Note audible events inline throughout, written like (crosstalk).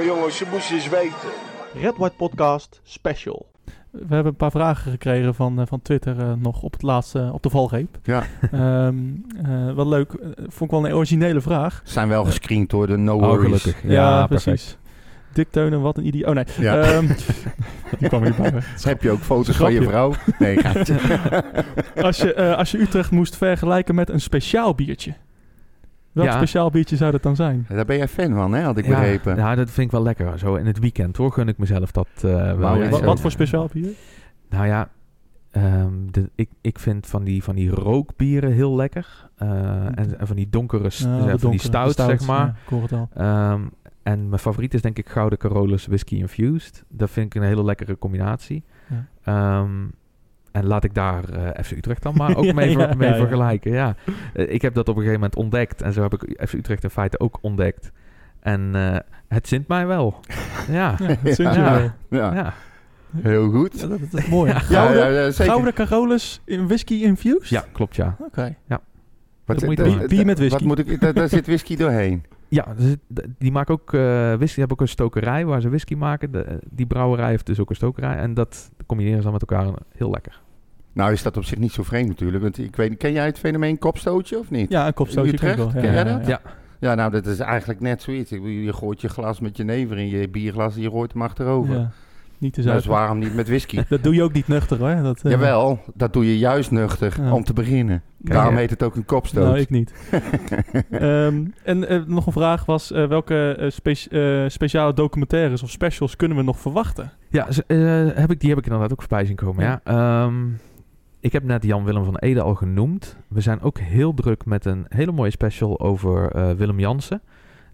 jongen, jongens, je moest eens weten. Red White Podcast Special. We hebben een paar vragen gekregen van, eh, van Twitter eh, nog op het laatste, op de valreep. Ja. (laughs) Ehm eh, wat leuk. Eh, vond ik wel een originele vraag. Zijn wel gescreend door de No Oh, Worries. gelukkig. Ja, Ja, precies. Dick Teunen, wat een idioot. Oh nee. Ja. Ehm, (laughs) die kwam er niet bij. Dus heb je ook foto's van je vrouw? Nee, gaatje. (laughs) Als je, eh, als je Utrecht moest vergelijken met een speciaal biertje. Welk Ja. speciaal biertje zou dat dan zijn? Daar ben jij fan van, hè? Had ik ja, begrepen. Ja, dat vind ik wel lekker. Zo in het weekend hoor, gun ik mezelf dat eh, wel. Ja, Wat, wat voor speciaal bier? Nou ja, ehm, de, ik, ik vind van die, van die rookbieren heel lekker. Eh, en, en van die donkere, st- Ja, eh, van die stout, zeg maar. Ja, ik hoor het al. Ehm, en mijn favoriet is denk ik Gouden Carolus Whisky Infused. Dat vind ik een hele lekkere combinatie. Ja. En laat ik daar eh, FC Utrecht dan (laughs) maar ook Ja, mee, ver- ja, mee ja, ja. vergelijken. Ja. Eh, ik heb dat op een gegeven moment ontdekt. En zo heb ik FC Utrecht in feite ook ontdekt. En eh, het zint mij wel. (laughs) ja. Ja, vind je Ja. wel. Ja, ja. heel goed. Ja, dat, dat is mooi. Ja. Gouden, Ja, ja, ja, zeker. Gouden Carolus in whisky infused? Ja, klopt ja. Oké. Wat, dat moet je doen. eh, Bier met whisky. Wat moet ik, daar, daar zit whisky doorheen. (laughs) Ja, dus die maken ook eh, whisky. Die hebben ook een stokerij waar ze whisky maken. De, die brouwerij heeft dus ook een stokerij. En dat combineren ze dan met elkaar heel lekker. Nou is dat op zich niet zo vreemd natuurlijk. Want ik weet, ken jij het fenomeen kopstootje of niet? Ja, een kopstootje ken ik Utrecht, wel. ken jij dat? Ja. Ja, nou dat is eigenlijk net zoiets. Je gooit je glas met je never in je bierglas en je gooit hem achterover. Ja, Niet te Dat is zuipen. waarom niet met whisky. (laughs) Dat doe je ook niet nuchter hoor. Dat, eh, Jawel, dat doe je juist nuchter Ja. om te beginnen. Kijk, Daarom ja. heet het ook een kopstoot. Nou, ik niet. (laughs) Ehm, en eh, nog een vraag was, eh, welke spe- speciale documentaires of specials kunnen we nog verwachten? Ja, eh, heb ik, die heb ik inderdaad ook voorbij zien komen. Ja. Ehm, ik heb net Jan-Willem van Ede al genoemd. We zijn ook heel druk met een hele mooie special over eh, Willem Jansen.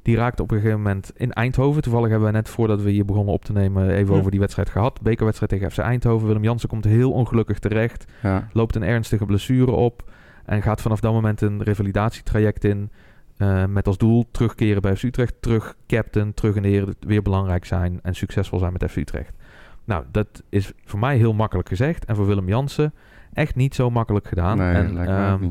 Die raakte op een gegeven moment in Eindhoven. Toevallig hebben we net voordat we hier begonnen op te nemen even Ja. over die wedstrijd gehad. Bekerwedstrijd tegen FC Eindhoven. Willem Jansen komt heel ongelukkig terecht. Ja. loopt een ernstige blessure op en gaat vanaf dat moment een revalidatietraject in. eh, met als doel terugkeren bij FC Utrecht, terug captain, terug in de heren, weer belangrijk zijn en succesvol zijn met FC Utrecht. Nou, dat is voor mij heel makkelijk gezegd en voor Willem Jansen echt niet zo makkelijk gedaan. Nee, en, ehm,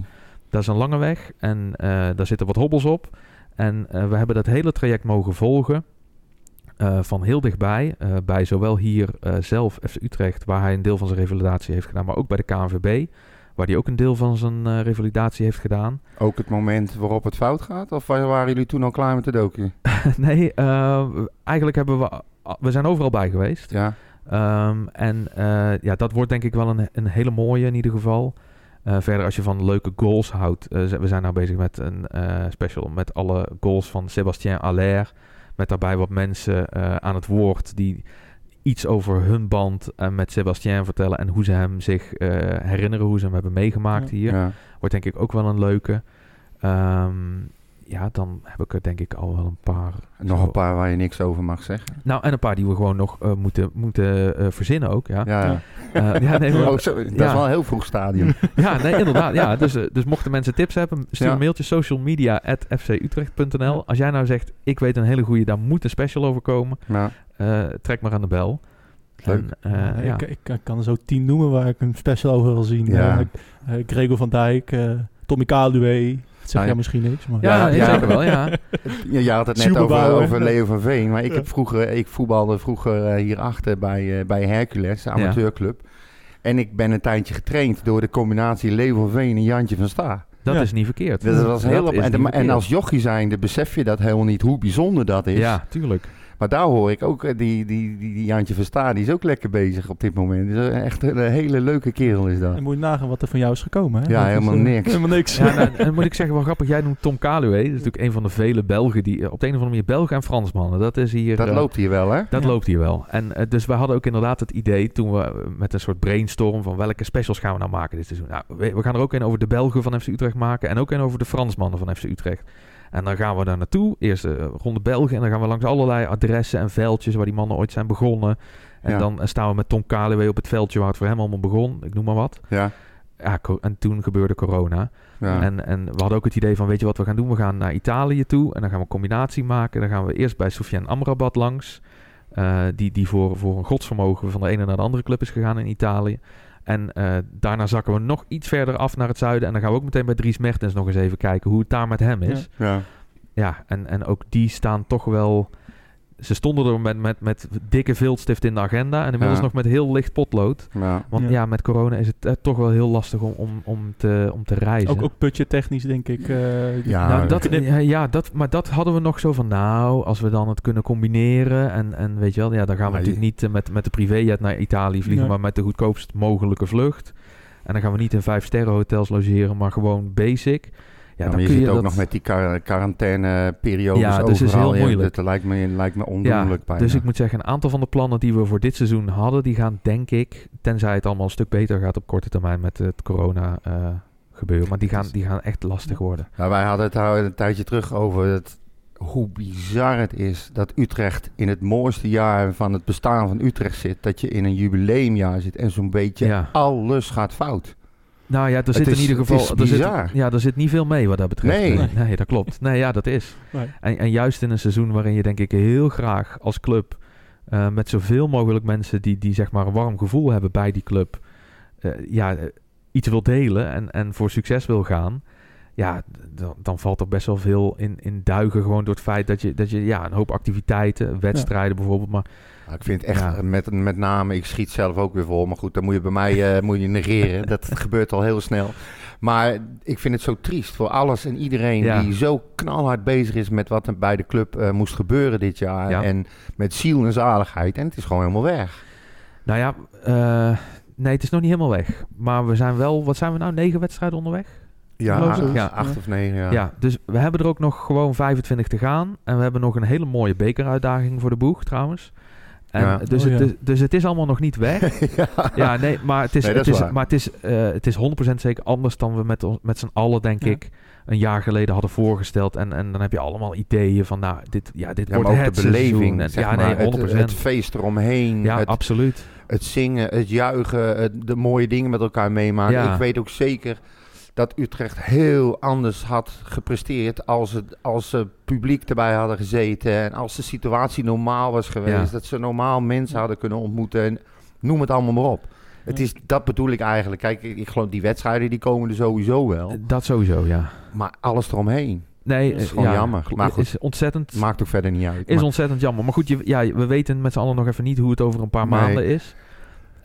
dat is een lange weg en eh, daar zitten wat hobbels op. En eh, we hebben dat hele traject mogen volgen. eh, van heel dichtbij. eh, bij zowel hier zelf, FC Utrecht, waar hij een deel van zijn revalidatie heeft gedaan. Maar ook bij de KNVB, waar hij ook een deel van zijn revalidatie heeft gedaan. Ook het moment waarop het fout gaat? Of wa- waren jullie toen al klaar met de docu? (laughs) nee, eigenlijk hebben we... We zijn overal bij geweest. Ja. Ehm, en ja, dat wordt denk ik wel een, een hele mooie in ieder geval. Eh, verder, als je van leuke goals houdt. eh, we zijn nou bezig met een eh, special met alle goals van Sébastien Aller. Met daarbij wat mensen eh, aan het woord die iets over hun band eh, met Sébastien vertellen. En hoe ze hem zich eh, herinneren, hoe ze hem hebben meegemaakt Ja. hier. ja. Wordt denk ik ook wel een leuke. Ehm, ja, dan heb ik er denk ik al wel een paar. Nog zo- een paar waar je niks over mag zeggen. Nou, en een paar die we gewoon nog eh, moeten, moeten eh, verzinnen ook. Ja, Ja. Ja. Eh, ja, nee, (laughs) maar- Oh, zo, dat ja. is wel een heel vroeg stadium. (laughs) ja, nee, inderdaad. Ja, dus, dus mochten mensen tips hebben, stuur Ja. een mailtje socialmedia.fcutrecht.nl. Als jij nou zegt, ik weet een hele goede, daar moet een special over komen, Ja. eh, trek maar aan de bel. Leuk. En, eh, ja. ik, ik, ik kan er zo tien noemen waar ik een special over wil zien. Ja. Eh, eh, Gregor van Dijk, eh, Tommy Kaluwe. Dat zeg Ah, jij ja. misschien niks. Maar Ja, Ja, ja. zeker wel, ja. (laughs) Je, je had het net over, over Leo van Veen. Maar ik, Ja. heb vroeger, ik voetbalde vroeger eh, hierachter bij, eh, bij Hercules, de amateurclub. En ik ben een tijdje getraind door de combinatie Leo van Veen en Jantje van Sta. Dat Ja. is niet verkeerd. Dat was heel op, en, en als jochie zijnde besef je dat helemaal niet hoe bijzonder dat is. Ja, tuurlijk. Maar daar hoor ik ook, eh, die, die, die, die Jantje van Sta, die is ook lekker bezig op dit moment. Dus, echt een hele leuke kerel is dat. En moet je nagaan wat er van jou is gekomen. Hè? Ja, Dat helemaal eh, niks. Helemaal niks. Ja, nou, en dan moet ik zeggen, wel grappig, jij noemt Tom Kaluwe. Dat is natuurlijk een van de vele Belgen die eh, op de een of andere manier Belgen en Fransmannen. Dat is hier. Dat loopt hier wel, hè? Dat Ja. loopt hier wel. En dus we hadden ook inderdaad het idee toen we met een soort brainstorm van welke specials gaan we nou maken dit seizoen. Nou, we, we gaan er ook een over de Belgen van FC Utrecht maken en ook een over de Fransmannen van FC Utrecht. En dan gaan we daar naartoe, eerst eh, rond de Belgen en dan gaan we langs allerlei adressen en veldjes waar die mannen ooit zijn begonnen. En Ja. dan eh, staan we met Tom Kaluwe op het veldje waar het voor hem allemaal begon, ik noem maar wat. Ja. Ja, en toen gebeurde corona. ja. En, en we hadden ook het idee van, weet je wat we gaan doen? We gaan naar Italië toe en dan gaan we een combinatie maken. Dan gaan we eerst bij Sofiane Amrabat langs. eh, die die voor, voor een godsvermogen van de ene naar de andere club is gegaan in Italië. En eh, daarna zakken we nog iets verder af naar het zuiden. En dan gaan we ook meteen bij Dries Mertens nog eens even kijken hoe het daar met hem is. ja. Ja, en, en ook die staan toch wel ze stonden er met, met, met dikke viltstift in de agenda. En inmiddels Ja. nog met heel licht potlood. Ja. Want Ja. ja, met corona is het eh, toch wel heel lastig om, om, om, te, om te reizen. Ook, ook budgettechnisch, denk ik. eh, Ja, nou, dat, ja, ja, dat, maar dat hadden we nog zo van, nou, als we dan het kunnen combineren en, en weet je wel, ja, dan gaan we Maar natuurlijk niet eh, met, met de privéjet naar Italië vliegen, Nee. maar met de goedkoopst mogelijke vlucht. En dan gaan we niet in vijf sterren hotels logeren, maar gewoon basic. Ja, dan maar je kun zit je ook dat, nog met die quar- quarantaineperiodes Ja, dus is heel Ja, moeilijk. Dat lijkt me, lijkt me ondoenlijk dus ik moet zeggen, een aantal van de plannen die we voor dit seizoen hadden, die gaan denk ik, tenzij het allemaal een stuk beter gaat op korte termijn met het corona eh, gebeuren, maar die gaan, die gaan echt lastig worden. Ja, wij hadden het een tijdje terug over het, hoe bizar het is dat Utrecht in het mooiste jaar van het bestaan van Utrecht zit. Dat je in een jubileumjaar zit en zo'n beetje Ja. alles gaat fout. Nou ja, er zit is- in ieder het geval. is er zit, ja, er zit niet veel mee wat dat betreft. Nee. nee, nee, dat klopt. Nee, ja, dat is. Nee. En, en juist in een seizoen waarin je denk ik heel graag als club eh, met zoveel mogelijk mensen die, die zeg maar een warm gevoel hebben bij die club, eh, ja, eh, iets wil delen en, en voor succes wil gaan. Ja, dan, dan valt er best wel veel in, in duigen gewoon door het feit dat je, dat je ja, een hoop activiteiten, wedstrijden bijvoorbeeld, maar ik vind echt, Ja. met, met name, ik schiet zelf ook weer vol. Maar goed, dan moet je bij mij eh, moet je negeren. Dat gebeurt al heel snel. Maar ik vind het zo triest voor alles en iedereen Ja. die zo knalhard bezig is met wat er bij de club eh, moest gebeuren dit jaar. Ja. En met ziel en zaligheid. En het is gewoon helemaal weg. nou ja, eh, nee, het is nog niet helemaal weg. Maar we zijn wel, wat zijn we nou, negen wedstrijden onderweg? Ja, Geloof acht. Ja. acht of negen. Ja. Ja. dus we hebben er ook nog gewoon 25 te gaan. En we hebben nog een hele mooie bekeruitdaging voor de boeg trouwens. En Ja. dus, Oh, het, ja. dus, dus het is allemaal nog niet weg. (laughs) ja. ja, nee, maar het is, Nee, dat het is waar. maar het is, eh, het is 100% zeker anders dan we met, ons- met z'n allen, denk Ja. ik, een jaar geleden hadden voorgesteld. En, en dan heb je allemaal ideeën van, nou, dit, ja, dit Ja, wordt maar ook het de beleving, En- ja, nee, 100%. Het, het feest eromheen. ja, het, absoluut. het zingen, het juichen, het- de mooie dingen met elkaar meemaken. Ja. Ik weet ook zeker dat Utrecht heel anders had gepresteerd als het als ze publiek erbij hadden gezeten en als de situatie normaal was geweest, Ja. dat ze normaal mensen hadden kunnen ontmoeten en noem het allemaal maar op. Het is, dat bedoel ik eigenlijk. Kijk, ik, ik geloof die wedstrijden die komen er sowieso wel, Dat sowieso, ja. maar alles eromheen Nee, Dat is eh, gewoon ja, jammer. Maar goed. is ontzettend maakt ook verder niet uit. Is Maar- ontzettend jammer. Maar goed, je, ja, we weten met z'n allen nog even niet hoe het over een paar Nee. maanden is.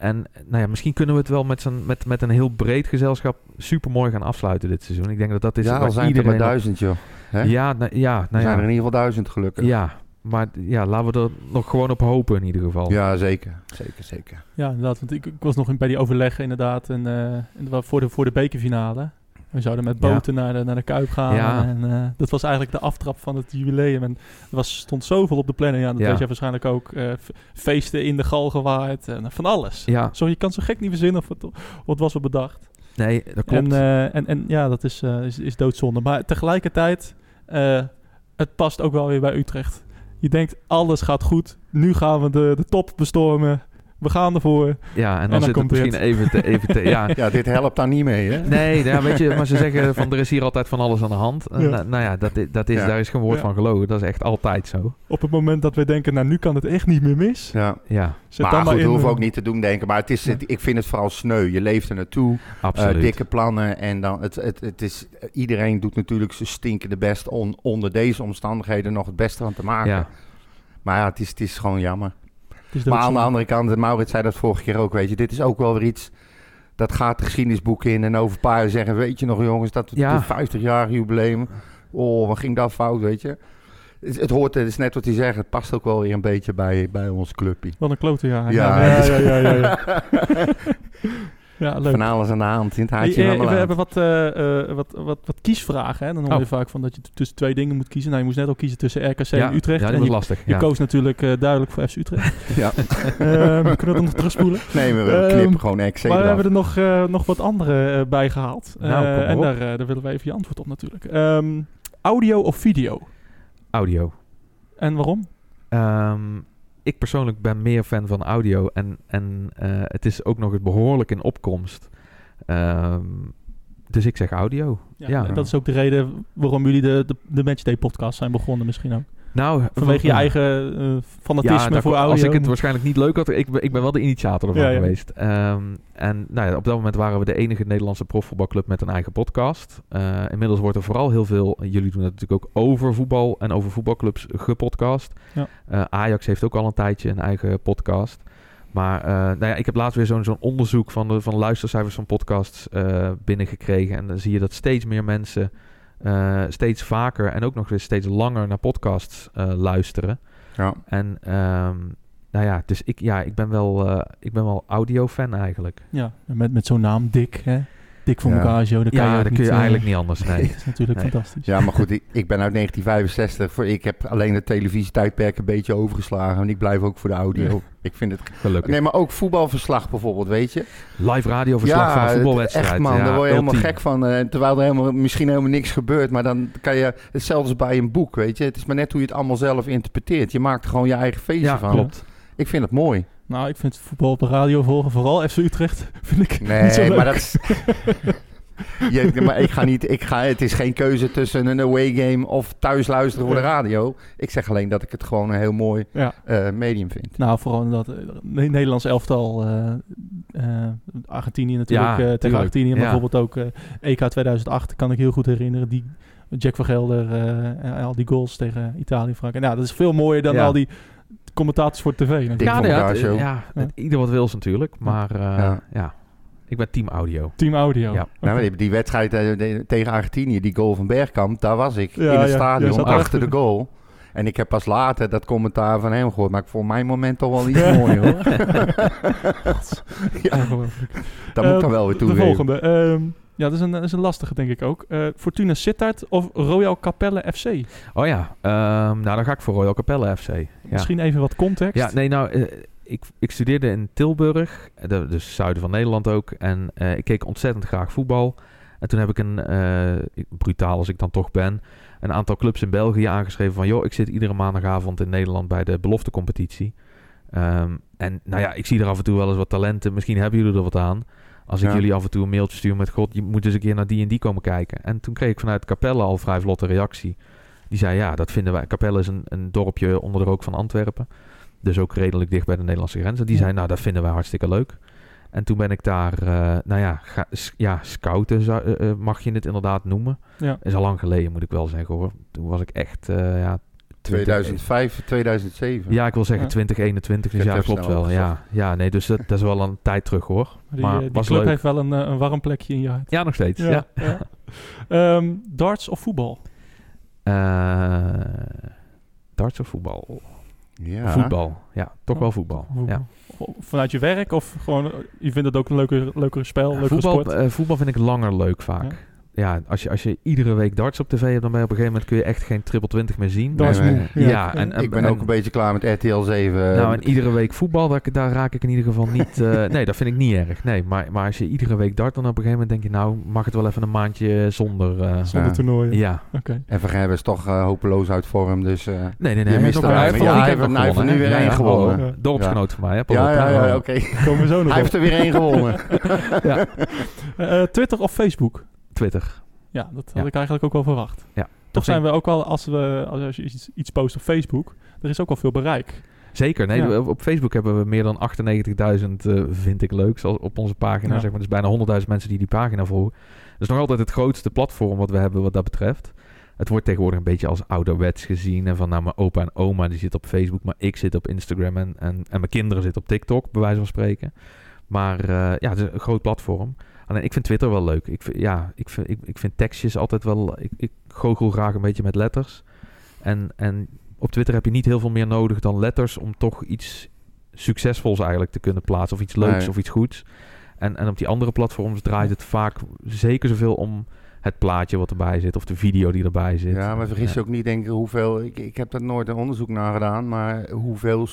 En nou ja, misschien kunnen we het wel met, met, met een heel breed gezelschap super mooi gaan afsluiten dit seizoen. Ik denk dat dat is ja, al zijn het er maar iedereen... duizend, joh. Hè? ja, nou, ja, er nou zijn er in ja, ieder geval duizend gelukkig. ja. Maar ja, laten we er nog gewoon op hopen in ieder geval. Ja, zeker. Zeker, zeker. Ja, inderdaad. Want ik, ik was nog in- bij die overleggen inderdaad. En, eh, en dat was voor, de, voor de bekerfinale. We zouden met Ja. boten naar, de, naar de Kuip gaan. Ja. En eh, dat was eigenlijk de aftrap van het jubileum. En er was, stond zoveel op de planning. Ja, dat Ja. weet jij waarschijnlijk ook. eh, feesten in de gal gewaaid. En van alles. Ja, Zo, je kan zo gek niet verzinnen of het, of het was wel bedacht. nee, dat klopt. En, eh, en, en ja, dat is, eh, is, is doodzonde. Maar tegelijkertijd, eh, het past ook wel weer bij Utrecht. Je denkt, alles gaat goed. Nu gaan we de, de top bestormen. We gaan ervoor. ja, en dan, dan zit het misschien dit. even te... Even te ja. (laughs) Ja, dit helpt daar niet mee, hè? Nee, weet je, maar ze (laughs) zeggen van er is hier altijd van alles aan de hand. En, Ja. nou, nou ja, dat, dat is, Ja. daar is geen woord Ja. van gelogen. Dat is echt altijd zo. Op het moment dat we denken, nou nu kan het echt niet meer mis. Ja. Ja, Zet maar dan maar in. hoeven eh, ook niet te doen denken. Maar het is, het- ik vind het vooral sneu. Je leeft er naartoe. eh, absoluut. dikke plannen. En dan, het, het, het is, iedereen doet natuurlijk zijn stinkende best om onder deze omstandigheden nog het beste van te maken. Ja. Maar ja, het is, het is gewoon jammer. Is Maar aan de andere kant, en Maurits zei dat vorige keer ook, weet je, dit is ook wel weer iets. Dat gaat de geschiedenisboeken in en over een paar jaar zeggen, weet je nog jongens, dat Ja. het 50-jarige jubileum. Oh, wat ging dat fout, weet je. Het, het hoort, het is net wat hij zegt, het past ook wel weer een beetje bij, bij ons clubje. Wat een klote jaar. Ja, ja, ja, ja, ja, (laughs) ja. Ja, leuk. Van alles aan de hand, in het Hey, haartje eh, we hebben wat, eh, eh, wat, wat, wat kiesvragen. Hè? Dan hoor je Oh. vaak van dat je tussen twee dingen moet kiezen. Nou, je moest net al kiezen tussen RKC ja, en Utrecht. Ja, dat was je, lastig. je ja. koos natuurlijk eh, duidelijk voor FC Utrecht. (laughs) Ja. Ehm, we kunnen dat nog terugspoelen. (laughs) Nee, we Ehm, knippen gewoon XC maar we hebben er nog, eh, nog wat andere bij gehaald. Nou, Eh, en op. daar, eh, daar willen we even je antwoord op natuurlijk. Ehm, audio of video? Audio. En waarom? Ehm, ik persoonlijk ben meer fan van audio. En, en eh, het is ook nog eens behoorlijk in opkomst. Ehm, dus ik zeg audio. Ja. en dat is ook de reden waarom jullie de, de, de Matchday podcast zijn begonnen misschien ook. Nou, Vanwege je eigen eh, fanatisme ja, voor audio. als ik het waarschijnlijk niet leuk had, ik, ben- ik ben wel de initiator ervan Ja, ja. geweest. Ehm, en nou ja, op dat moment waren we de enige Nederlandse profvoetbalclub met een eigen podcast. Eh, inmiddels wordt er vooral heel veel, jullie doen het natuurlijk ook over voetbal en over voetbalclubs gepodcast. Ja. Eh, Ajax heeft ook al een tijdje een eigen podcast. Maar nou ja, ik heb laatst weer zo'n zo'n onderzoek van de, van luistercijfers van podcasts binnengekregen. En dan zie je dat steeds meer mensen eh, steeds vaker en ook nog eens steeds langer naar podcasts eh, luisteren. Ja. En ehm, nou ja, dus ik, ja, ik ben wel, eh, ik ben wel audio-fan eigenlijk. Ja, met, met zo'n naam, Dick. Hè? Dick voor Ja. elkaar, zo. Dat kan ja, je dat kun je eh, eigenlijk niet anders. (laughs) Nee. Dat is natuurlijk Nee. fantastisch. Ja, maar goed, ik, ik ben uit 1965. Voor, ik heb alleen het televisietijdperk een beetje overgeslagen. En ik blijf ook voor de audio. Ja. Ik vind het... Gelukkig. Nee, maar ook voetbalverslag bijvoorbeeld, weet je? Live radioverslag van een het- voetbalwedstrijd. echt man, ja, daar word je helemaal gek van. eh, terwijl er helemaal, misschien helemaal niks gebeurt. Maar dan kan je... Hetzelfde als bij een boek, weet je? Het is maar net hoe je het allemaal zelf interpreteert. Je maakt er gewoon je eigen feestje Ja, van. klopt. Ik vind het mooi. Nou, ik vind voetbal op de radio volgen, vooral FC Utrecht, (laughs) vind ik niet zo Nee, leuk. maar dat is... (laughs) Je, maar ik ga niet, ik ga, het is geen keuze tussen een away game of thuis luisteren voor de radio. Ik zeg alleen dat ik het gewoon een heel mooi Ja. eh, medium vind. Nou, vooral dat eh, Ne- Nederlands elftal, eh, Argentinië natuurlijk, Ja, tegen. Argentinië, maar Ja. bijvoorbeeld ook EK 2008 kan ik heel goed herinneren. Die Jack van Gelder en al die goals tegen Italië, Frankrijk. Nou, dat is veel mooier dan Ja. al die commentators voor tv. natuurlijk. Ja, ja, show. ieder wat wil natuurlijk. Maar eh, Ja. ja. ik ben team audio. Team audio. Ja. Nou, die, wedstrijd eh, de- tegen Argentinië, die goal van Bergkamp, daar was ik Ja, in het stadion achter achter. de goal. En ik heb pas later dat commentaar van hem gehoord. Maar ik vond mijn moment toch wel (laughs) iets mooi hoor. (laughs) (laughs) ja, dat moet ik Eh, dan wel weer De toegeven. volgende. ehm, ja, dat is, een, dat is een lastige, denk ik ook. Eh, Fortuna Sittard of Royal Capelle FC? Oh ja, ehm, nou dan ga ik voor Royal Capelle FC. Ja. Misschien even wat context. Ja, nee, nou, eh, ik, ik studeerde in Tilburg, eh, de- dus zuiden van Nederland ook. En ik keek ontzettend graag voetbal. En toen heb ik een, brutaal als ik dan toch ben, een aantal clubs in België aangeschreven van... joh, ik zit iedere maandagavond in Nederland bij de beloftecompetitie. Ehm, en nou ja, ik zie er af en toe wel eens wat talenten. Misschien hebben jullie er wat aan. Als ik Ja. jullie af en toe een mailtje stuur met... God, je moet eens een keer naar die en die komen kijken. En toen kreeg ik vanuit Capelle al vrij vlotte reactie. Die zei, ja, dat vinden wij... Capelle is een, een dorpje onder de rook van Antwerpen. Dus ook redelijk dicht bij de Nederlandse grens. En die Ja. zei, nou, dat vinden wij hartstikke leuk. En toen ben ik daar, eh, nou ja, ga, ja scouten zou- eh, eh, mag je het inderdaad noemen. Ja. Is al lang geleden, moet ik wel zeggen hoor. Toen was ik echt, ja... 20 2005, 2007. Ja, ik wil zeggen Ja. 2021, dus ja, klopt wel. Ja, ja, nee, dus dat, dat is wel een tijd terug hoor. Die, maar eh, die was club leuk. heeft wel een, eh, een warm plekje in je hart. Ja, nog steeds. Ja. ja. Ehm, darts of voetbal? Eh, darts of voetbal? Ja. Voetbal, ja, toch Oh, wel voetbal. Ja. Vanuit je werk of gewoon, eh, je vindt het ook een leuker, leukere spel, leukere voetbal, sport? eh, voetbal vind ik langer leuk vaak. Ja, als, je, als je iedere week darts op tv hebt, dan ben je op een gegeven moment kun je echt geen triple 20 meer zien. Nee, moe. nee. Ja, en, en- ik ben en- ook een beetje klaar met RTL 7. Nou, en iedere week voetbal, daar, daar raak ik in ieder geval niet... eh, (laughs) nee, dat vind ik niet erg. Nee, maar, maar als je iedere week dart, dan op een gegeven moment denk je... Nou, mag het wel even een maandje zonder... eh, Zonder Ja. toernooien. ja. Oké. En Vergeer is toch eh, hopeloos uit vorm. Dus eh, Nee, nee, nee. Je hij mist er hij een. heeft Ja, van hij weekend heeft- nog hij heeft er gewonnen, nu weer één ja, gewonnen. Dorpsgenoot van mij, hè? ja, ja, ja, oké. Komen we zo nog Hij heeft er weer één gewonnen. (laughs) ja. (laughs) Eh, Twitter of Facebook? Twitter. Ja, dat had Ja. ik eigenlijk ook wel verwacht. Ja. Toch zijn we ook wel, als, we, als je iets, iets post op Facebook, er is ook wel veel bereik. Zeker. Nee, Ja. op Facebook hebben we meer dan 98.000, eh, vind ik leuk, zoals op onze pagina. Ja. Zeg maar. Dus bijna 100.000 mensen die die pagina volgen. Dat is nog altijd het grootste platform wat we hebben wat dat betreft. Het wordt tegenwoordig een beetje als ouderwets gezien. En van nou, mijn opa en oma die zitten op Facebook, maar ik zit op Instagram en, en, en mijn kinderen zitten op TikTok, bij wijze van spreken. Maar eh, ja, het is een groot platform. Alleen ik vind Twitter wel leuk. Ik vind, ja, ik vind, ik, ik vind tekstjes altijd wel... Ik, ik goochel graag een beetje met letters. En, en op Twitter heb je niet heel veel meer nodig dan letters... om toch iets succesvols eigenlijk te kunnen plaatsen. Of iets leuks Nee. of iets goeds. En, en op die andere platforms draait het vaak zeker zoveel om het plaatje wat erbij zit... of de video die erbij zit. Ja, maar vergis je Ja. ook niet, denk ik, hoeveel... Ik, ik heb daar nooit een onderzoek naar gedaan, maar hoeveel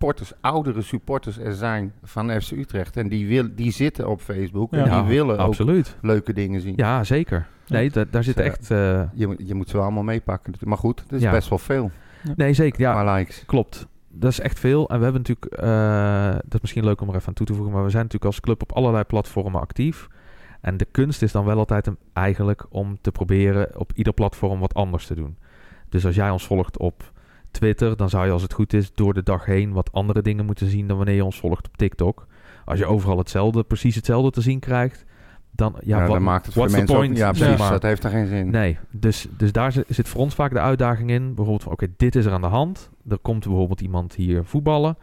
supporters, oudere supporters er zijn van FC Utrecht. En die, wil, die zitten op Facebook en Ja, die willen ook Absoluut. leuke dingen zien. Ja, zeker. Nee, da- daar zit Dus, echt... eh, Je, moet- je moet ze wel allemaal meepakken. Maar goed, het is best wel veel. nee, zeker. Ja, likes. Klopt. Dat is echt veel. En we hebben natuurlijk, eh, dat is misschien leuk om er even aan toe te voegen, maar we zijn natuurlijk als club op allerlei platformen actief. En de kunst is dan wel altijd een- eigenlijk om te proberen op ieder platform wat anders te doen. Dus als jij ons volgt op Twitter, dan zou je als het goed is door de dag heen wat andere dingen moeten zien dan wanneer je ons volgt op TikTok. Als je overal hetzelfde, precies hetzelfde te zien krijgt, dan ja, Ja, wat, dan maakt het voor de mensen ook... point? Ja, precies. Dat heeft er geen zin. Nee, dus, dus daar zit, zit voor ons vaak de uitdaging in. Bijvoorbeeld van, oké, dit is er aan de hand. Er komt bijvoorbeeld iemand hier voetballen.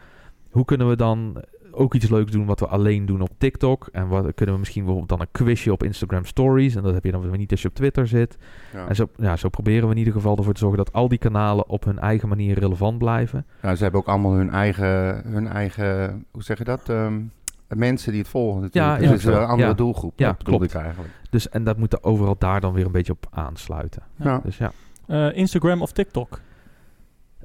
Hoe kunnen we dan ook iets leuks doen wat we alleen doen op TikTok? En wat kunnen we misschien bijvoorbeeld dan een quizje op Instagram Stories? En dat heb je dan weer niet als je op Twitter zit. Ja. En zo, ja, zo proberen we in ieder geval ervoor te zorgen dat al die kanalen op hun eigen manier relevant blijven. Ja, ze hebben ook allemaal hun eigen, hun eigen hoe zeg je dat? Ehm, mensen die het volgen natuurlijk. Ja, dus ja, het is een andere Ja. doelgroep. Ja, dat klopt. ik eigenlijk. Dus, en dat moet er overal daar dan weer een beetje op aansluiten. Ja. Dus ja, Eh, Instagram of TikTok?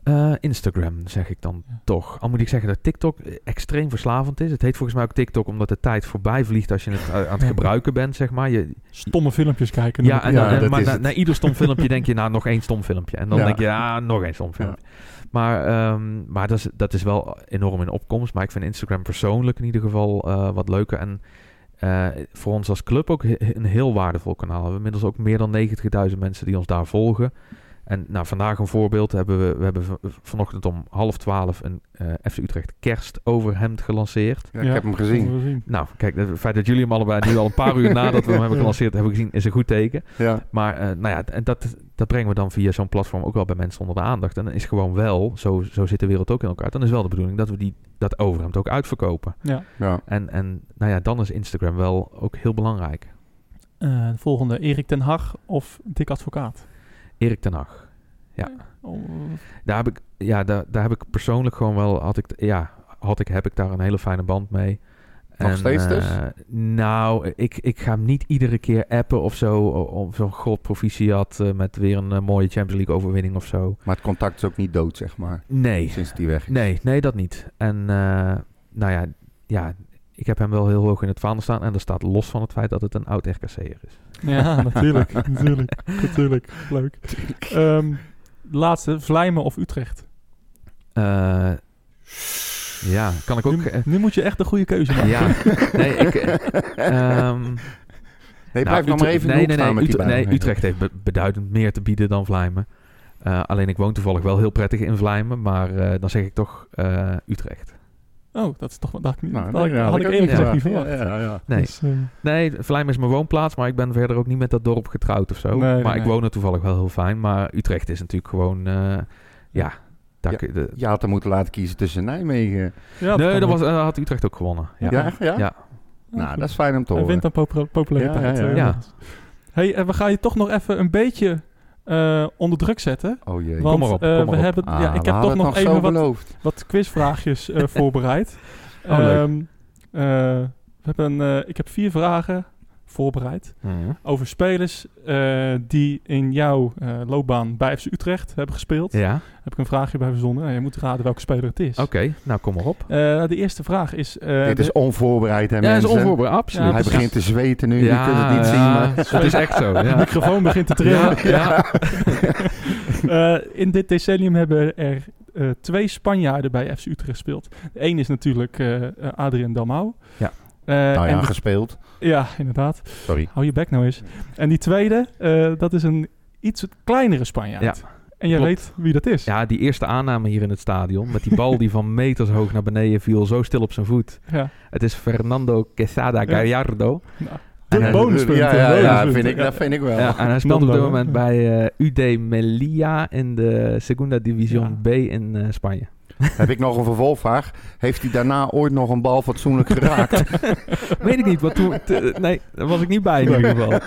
Eh, Instagram zeg ik dan Ja. toch. Al moet ik zeggen dat TikTok eh, extreem verslavend is. Het heet volgens mij ook TikTok omdat de tijd voorbij vliegt als je het eh, aan het (laughs) Ja. gebruiken bent, zeg maar. Je, Stomme filmpjes kijken. ja, en Ja, en- maar na, na ieder stom (laughs) filmpje denk je, nou, nog één stom filmpje. En dan Ja. denk je, ah, nog één stom filmpje. Maar, ehm, maar dat, is, dat is wel enorm in opkomst. Maar ik vind Instagram persoonlijk in ieder geval wat leuker. En voor ons als club ook he- een heel waardevol kanaal. We hebben inmiddels ook meer dan 90.000 mensen die ons daar volgen. En nou, vandaag een voorbeeld. Hebben we, we hebben vanochtend om half twaalf een eh FC Utrecht kerstoverhemd gelanceerd. Ja, ik heb hem gezien. Nou, kijk, het feit dat jullie hem allebei nu al een paar uur nadat we hem hebben (laughs) gelanceerd hebben gezien, is een goed teken. Ja. Maar eh, nou ja, en dat, dat brengen we dan via zo'n platform ook wel bij mensen onder de aandacht. En dan is gewoon wel, zo, zo zit de wereld ook in elkaar. Dan is wel de bedoeling dat we die, dat overhemd ook uitverkopen. Ja. Ja. En, en nou ja, dan is Instagram wel ook heel belangrijk. Eh, de volgende, Erik ten Hag of Dick Advocaat? Erik ten Hag. Oh, Daar heb ik, ja, daar, daar heb ik persoonlijk gewoon wel, had ik, ja, had ik, heb ik daar een hele fijne band mee. Nog steeds dus? eh, Nou, ik, ik ga hem niet iedere keer appen of zo, o- of zo'n god proficiat eh, met weer een eh, mooie Champions League overwinning of zo. Maar het contact is ook niet dood, zeg maar. Nee, Sinds die weg is. nee, nee, dat niet. En eh, nou ja, ja, ik heb hem wel heel hoog in het vaandel staan en dat staat los van het feit dat het een oud RKC'er is. ja, (laughs) natuurlijk. (laughs) natuurlijk. Natuurlijk. Leuk. Ehm, laatste, Vlijmen of Utrecht? Eh, ja, kan ik ook... Nu, eh, nu moet je echt de goede keuze maken. ja, nee, ik... eh, ehm, Nee, Nou, blijf nog maar Utrecht- even nee, nee, nee, met die Ut- bijna. nee, Utrecht heeft be- beduidend meer te bieden dan Vlijmen. Eh, alleen ik woon toevallig wel heel prettig in Vlijmen, maar eh, dan zeg ik toch eh, Utrecht. Oh, dat is toch wat ik niet. Nou, dat had ik, nee, had ik ook eerlijk niet gezegd niet verwacht. Ja. Nee, Dus, eh, nee, Vlijmen is mijn woonplaats, maar ik ben verder ook niet met dat dorp getrouwd of zo. Nee, maar nee, ik nee. woon er toevallig wel heel fijn. Maar Utrecht is natuurlijk gewoon, eh, ja, daar Ja. kun je de- Je had er moeten laten kiezen tussen Nijmegen. ja, nee, dat was, eh, had Utrecht ook gewonnen. Ja, Ja, echt? Ja? Nou, goed. dat is fijn om te Hij horen. wint aan popula- populariteit. Ja, ja, ja. Ja. Hey, en we gaan je toch nog even een beetje eh, onder druk zetten. Oh jee. Want maar op, eh, kom maar we op. hebben, Ah, ja, ik heb toch nog even wat, wat quizvraagjes (laughs) voorbereid. Oh, leuk. Eh, we hebben, ik heb vier vragen voorbereid Mhm. over spelers eh, die in jouw eh, loopbaan bij FC Utrecht hebben gespeeld. Ja, Heb ik een vraagje bij verzonnen. Nou, je moet raden welke speler het is. oké. Nou, kom maar op. Eh, de eerste vraag is... eh, Dit is onvoorbereid, hè Ja, mensen? is onvoorbereid, absoluut. Ja, Hij begint te zweten nu. je kunt het niet ja, zien, maar... het is echt zo. de Ja. microfoon begint te trillen. Ja, ja. (laughs) Eh, in dit decennium hebben er eh, twee Spanjaarden bij FC Utrecht gespeeld. De een is natuurlijk Adrien Dalmau. Ja. Nou en ja, gespeeld. ja, inderdaad. Sorry. Hou je bek nou eens. En die tweede, eh, dat is een iets kleinere Spanjaard. Ja, en jij klopt. weet wie dat is. Ja, die eerste aanname hier in het stadion. Met die bal die van meters hoog naar beneden viel. Zo stil op zijn voet. Ja. Het is Fernando Quesada Gallardo. Nou, de bonuspunt. Ja, ja, vind ik, Ja. dat vind ik wel. Ja, en hij speelt op dit moment bij eh, UD Melilla in de Segunda Division Ja. B in eh, Spanje. (laughs) Heb ik nog een vervolgvraag. Heeft hij daarna ooit nog een bal fatsoenlijk geraakt? (laughs) Weet ik niet, wat toen... te- nee, daar was ik niet bij in ieder geval. (laughs)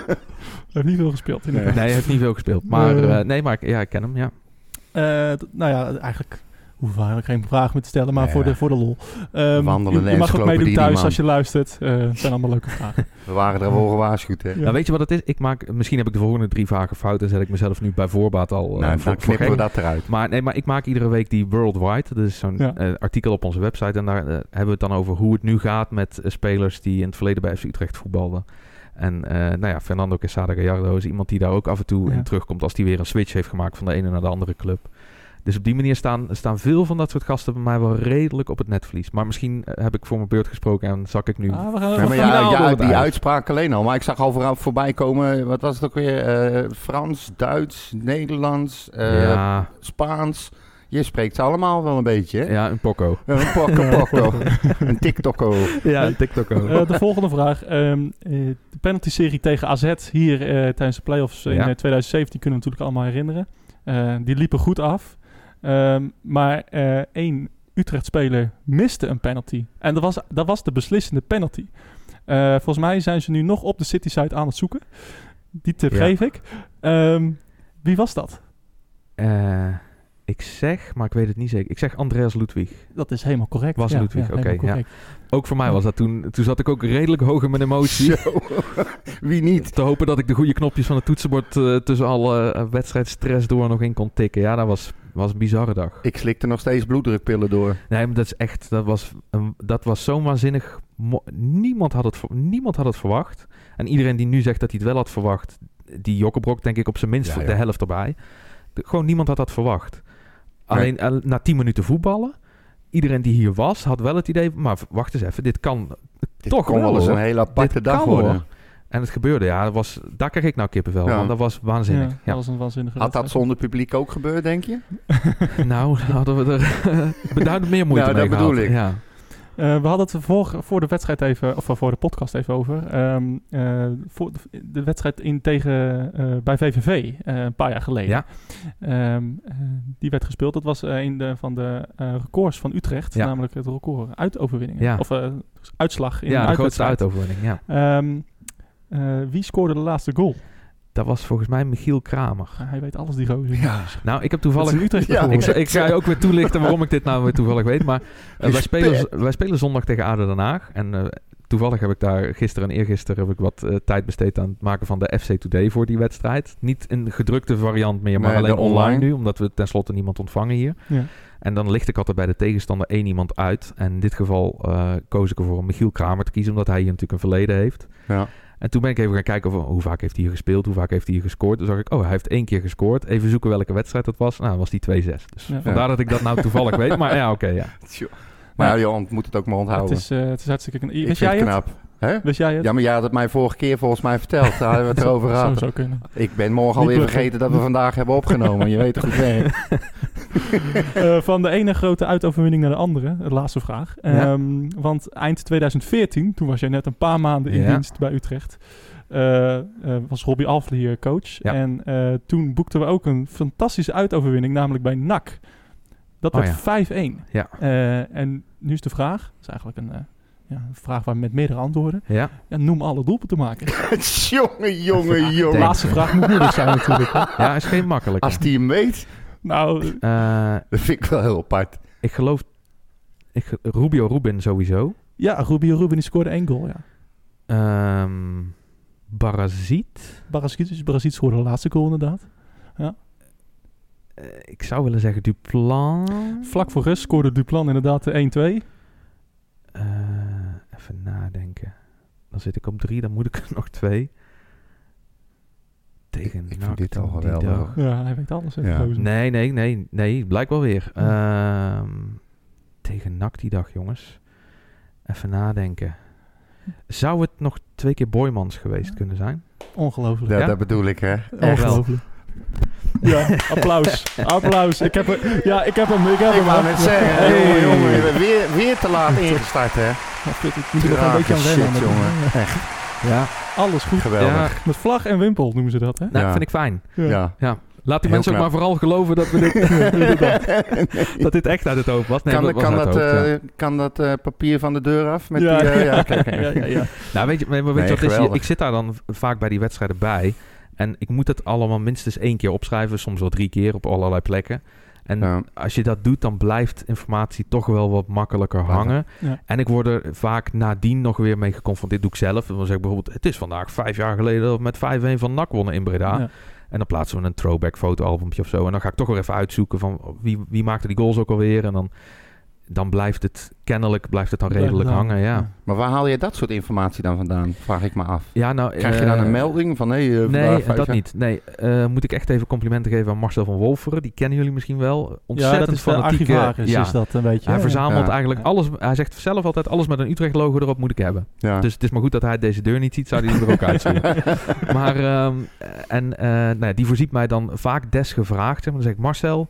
Hij heeft niet veel gespeeld. inderdaad. Nee, hij heeft niet veel gespeeld. Maar Eh. eh, nee, maar ik, ja, ik ken hem, ja. Eh, d- nou ja, eigenlijk we eigenlijk geen vraag meer te stellen, maar Ja. voor, de, voor de lol. Ehm, Wandelende je, je mag ook meedoen thuis als je luistert. Eh, het zijn allemaal leuke vragen. (laughs) We waren er wel gewaarschuwd, hè? Ja. Nou, weet je wat het is? Ik maak, misschien heb ik de volgende drie vragen fout en zet ik mezelf nu bij voorbaat al eh, nou, voor knippen we dat eruit. Maar, nee, maar ik maak iedere week die Worldwide. Dat is zo'n Ja. eh, artikel op onze website. En daar eh, hebben we het dan over hoe het nu gaat met eh, spelers die in het verleden bij FC Utrecht voetbalden. En eh, nou ja, Fernando Quesada Gallardo is iemand die daar ook af en toe Ja. in terugkomt als die weer een switch heeft gemaakt van de ene naar de andere club. Dus op die manier staan, staan veel van dat soort gasten bij mij wel redelijk op het netvlies. Maar misschien eh, heb ik voor mijn beurt gesproken en zak ik nu. Ah, we gaan, Ja, we maar gaan- ja, die uitspraak alleen al. Maar ik zag al vooral voorbij komen, wat was het ook weer? Eh, Frans, Duits, Nederlands, eh, ja, Spaans. Je spreekt ze allemaal wel een beetje, hè? Ja, een pokko. Een pokko pokko. (laughs) een TikTokko. Ja, een TikTokko. Eh, de volgende vraag. Ehm, eh, de penalty-serie tegen AZ hier eh, tijdens de playoffs in Ja. eh, 2017 kunnen we natuurlijk allemaal herinneren. Eh, die liepen goed af. Ehm, maar eh, één Utrecht-speler miste een penalty. En dat was, dat was de beslissende penalty. Eh, volgens mij zijn ze nu nog op de City-site aan het zoeken. Die tip Ja. geef ik. Ehm, wie was dat? Eh, ik zeg, maar ik weet het niet zeker. Ik zeg Andreas Ludwig. Dat is helemaal correct. Was Ludwig, oké, ja. Ook voor mij was dat toen... Toen zat ik ook redelijk hoog in mijn emotie. Zo. (laughs) Wie niet? Te hopen dat ik de goede knopjes van het toetsenbord eh, tussen alle uh, wedstrijdstress door nog in kon tikken. Ja, dat was, was een bizarre dag. Ik slikte nog steeds bloeddrukpillen door. Nee, maar dat is echt... Dat was, een, dat was zo waanzinnig... Niemand had, het, niemand had het verwacht. En iedereen die nu zegt dat hij het wel had verwacht... Die Jokkebrok denk ik op zijn minst Ja, de helft erbij. De- gewoon niemand had dat verwacht. Alleen eh, na 10 minuten voetballen... Iedereen die hier was, had wel het idee... Maar wacht eens even, dit kan Dit Toch wel, eens een hele aparte Dit dag kan, worden. En het gebeurde, ja. Dat was, daar kreeg ik nou kippenvel Ja. van. Dat was waanzinnig. Ja, Ja, dat was een waanzinnige Had dat zonder publiek ook gebeurd, denk je? (laughs) nou, hadden we er beduidend meer moeite Nou, mee dat gehad. bedoel ik. Ja. Eh, we hadden het voor, voor de wedstrijd even, of voor de podcast even over. Ehm, eh, voor de, de wedstrijd in tegen, eh, bij VVV eh, een paar jaar geleden. Ja. Ehm, eh, die werd gespeeld. Dat was eh, een de, van de eh, records van Utrecht. Ja. Namelijk het record uitoverwinningen. Ja. Of eh, uitslag in ja, een de grootste uitoverwinning. Ja. Ehm, eh, wie scoorde de laatste goal? Dat was volgens mij Michiel Kramer. Hij weet alles, die gozer. Ja. Nou, ik heb toevallig... een Utrecht Ja, Ik, ga- ik ga je ook weer toelichten waarom ik dit nou weer toevallig weet. Maar eh, wij, spelen, wij spelen zondag tegen ADO Den Haag. En eh, toevallig heb ik daar gisteren en eergisteren heb ik wat eh, tijd besteed aan het maken van de FC Today voor die wedstrijd. Niet in gedrukte variant meer, maar Nee, alleen online. online. nu. Omdat we tenslotte niemand ontvangen hier. Ja. En dan licht ik altijd bij de tegenstander één iemand uit. En in dit geval eh, koos ik ervoor om Michiel Kramer te kiezen, omdat hij hier natuurlijk een verleden heeft. Ja. En toen ben ik even gaan kijken of, hoe vaak heeft hij hier gespeeld, hoe vaak heeft hij hier gescoord. Toen zag ik, oh, hij heeft één keer gescoord. Even zoeken welke wedstrijd dat was. Nou, was die 2-6. Dus Ja. vandaar dat ik dat nou (laughs) toevallig weet. Maar ja, oké, ja. (laughs) Maar ja, je ont- moet het ook maar Het onthouden. is, eh, het is hartstikke knap. Ik Wist jij het het? knap. Hè? Wist jij het? Ja, maar jij had het mij vorige keer volgens mij verteld. Daar hebben we het (laughs) erover Zou gehad. zo kunnen. Ik ben morgen alweer vergeten dat we vandaag hebben opgenomen. Je weet het goed. (laughs) Eh, van de ene grote uitoverwinning naar de andere. De laatste vraag. Ja. Ehm, want eind 2014, toen was jij net een paar maanden in Ja. dienst bij Utrecht. eh, eh, was Robbie Alfle hier coach. Ja. En eh, toen boekten we ook een fantastische uitoverwinning, namelijk bij NAC. Dat Oh werd ja. 5-1. Ja. Eh, en nu is de vraag, dat is eigenlijk een, eh, ja, een vraag waar met meerdere antwoorden. Ja, Ja, noem alle doelpunten maken. (laughs) jongen, jongen, De jongen. laatste vraag moet moeilijk zijn natuurlijk. hè. ja is geen makkelijke. Als die hem weet, Nou, Eh, dat vind ik wel heel apart. ik geloof... Ik, Rubio Rubin sowieso. ja, Rubio Rubin die scoorde één goal, ja. Ehm Barazit. Barasic, Barasic scoorde de laatste goal inderdaad. Eh, ik zou willen zeggen Duplan. Vlak voor rust scoorde Duplan inderdaad de 1-2. Eh, even nadenken. Dan zit ik op drie, dan moet ik er nog twee. Tegen Ik vind dit al geweldig. dag. Ja, hij weet alles. Ja. Nee, nee, nee, nee, blijkbaar weer. Ehm, tegen NAC die dag, jongens. Even nadenken. Zou het nog twee keer Boymans geweest kunnen zijn? Ongelooflijk. Ja, Ja? Dat bedoel ik, hè. Ongelooflijk. Ja, applaus. applaus. Ik heb, er- ja, ik heb hem. Ik heb Ik hem. net zeggen, Hey. jongen, jongen, je bent weer, weer te laat ingestart, hè. Ja, ik moet er nog een beetje aan wennen. jongen. Echt Ja, Alles goed. geweldig. Met vlag en wimpel noemen ze dat, hè? nou, Ja. vind ik fijn. Ja. Ja. Laat die Heel mensen ook maar vooral geloven dat, we dit, (laughs) (laughs) dat dit echt uit het hoofd was. Nee, kan, dat was kan, uit dat, hoofd, ja. eh, kan dat eh, papier van de deur af? Met ja, die, eh, ja, ja, ja, ja, ja. Nou, weet je, maar weet Nee, wat is? Ik zit daar dan vaak bij die wedstrijden bij. En ik moet het allemaal minstens één keer opschrijven. Soms wel drie keer op allerlei plekken. En Ja. als je dat doet, dan blijft informatie toch wel wat makkelijker hangen. Ja. En ik word er vaak nadien nog weer mee geconfronteerd. Dit doe ik zelf. Dan zeg ik bijvoorbeeld, het is vandaag vijf jaar geleden dat we met 5-1 van NAC wonnen in Breda. Ja. En dan plaatsen we een throwback fotoalbumpje of zo. En dan ga ik toch weer even uitzoeken van wie, wie maakte die goals ook alweer. En dan, dan blijft het, kennelijk blijft het dan redelijk hangen. Ja, Maar waar haal je dat soort informatie dan vandaan? Vraag ik me af. ja nou... Krijg je dan eh, een melding van, hey, eh, Nee, dat jaar? niet. Nee, eh, moet ik echt even complimenten geven aan Marcel van Wolferen. Die kennen jullie misschien wel. Ja, Ontzettend dat is de fanatieke... archivaris, ja. is dat een beetje. Hij verzamelt Ja. eigenlijk Ja. alles. Hij zegt zelf altijd alles met een Utrecht-logo erop moet ik hebben. Ja. Dus het is maar goed dat hij deze deur niet ziet, zou hij er ook (laughs) uitzien. maar, ehm, en eh, nou ja, die voorziet mij dan vaak desgevraagd. Zeg maar. Dan zeg ik, Marcel,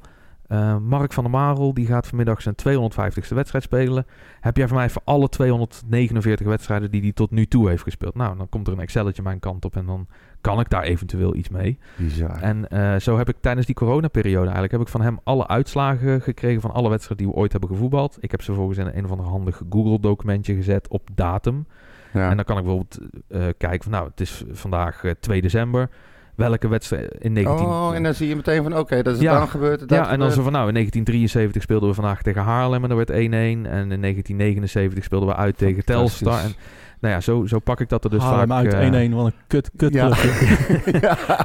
Eh, Mark van der Marel die gaat vanmiddag zijn 250ste wedstrijd spelen. Heb jij voor mij voor alle 249 wedstrijden die hij tot nu toe heeft gespeeld? Nou, dan komt er een Excelletje mijn kant op en dan kan ik daar eventueel iets mee. Bizar. En eh, zo heb ik tijdens die coronaperiode eigenlijk heb ik van hem alle uitslagen gekregen van alle wedstrijden die we ooit hebben gevoetbald. Ik heb ze vervolgens in een of ander handig Google documentje gezet op datum. ja. En dan kan ik bijvoorbeeld eh, kijken van nou, het is vandaag eh, 2 december. Welke wedstrijd in 19... Oh, en dan zie je meteen van, oké, dat is Ja. dan gebeurd. Dat ja, en dan zo van nou, in 1973 speelden we vandaag tegen Haarlem en er werd 1-1. En in 1979 speelden we uit tegen Telstar. En nou ja, zo, zo pak ik dat er dus Haal hem vaak... uit eh, 1-1, wat een kut, kut (laughs) Ja.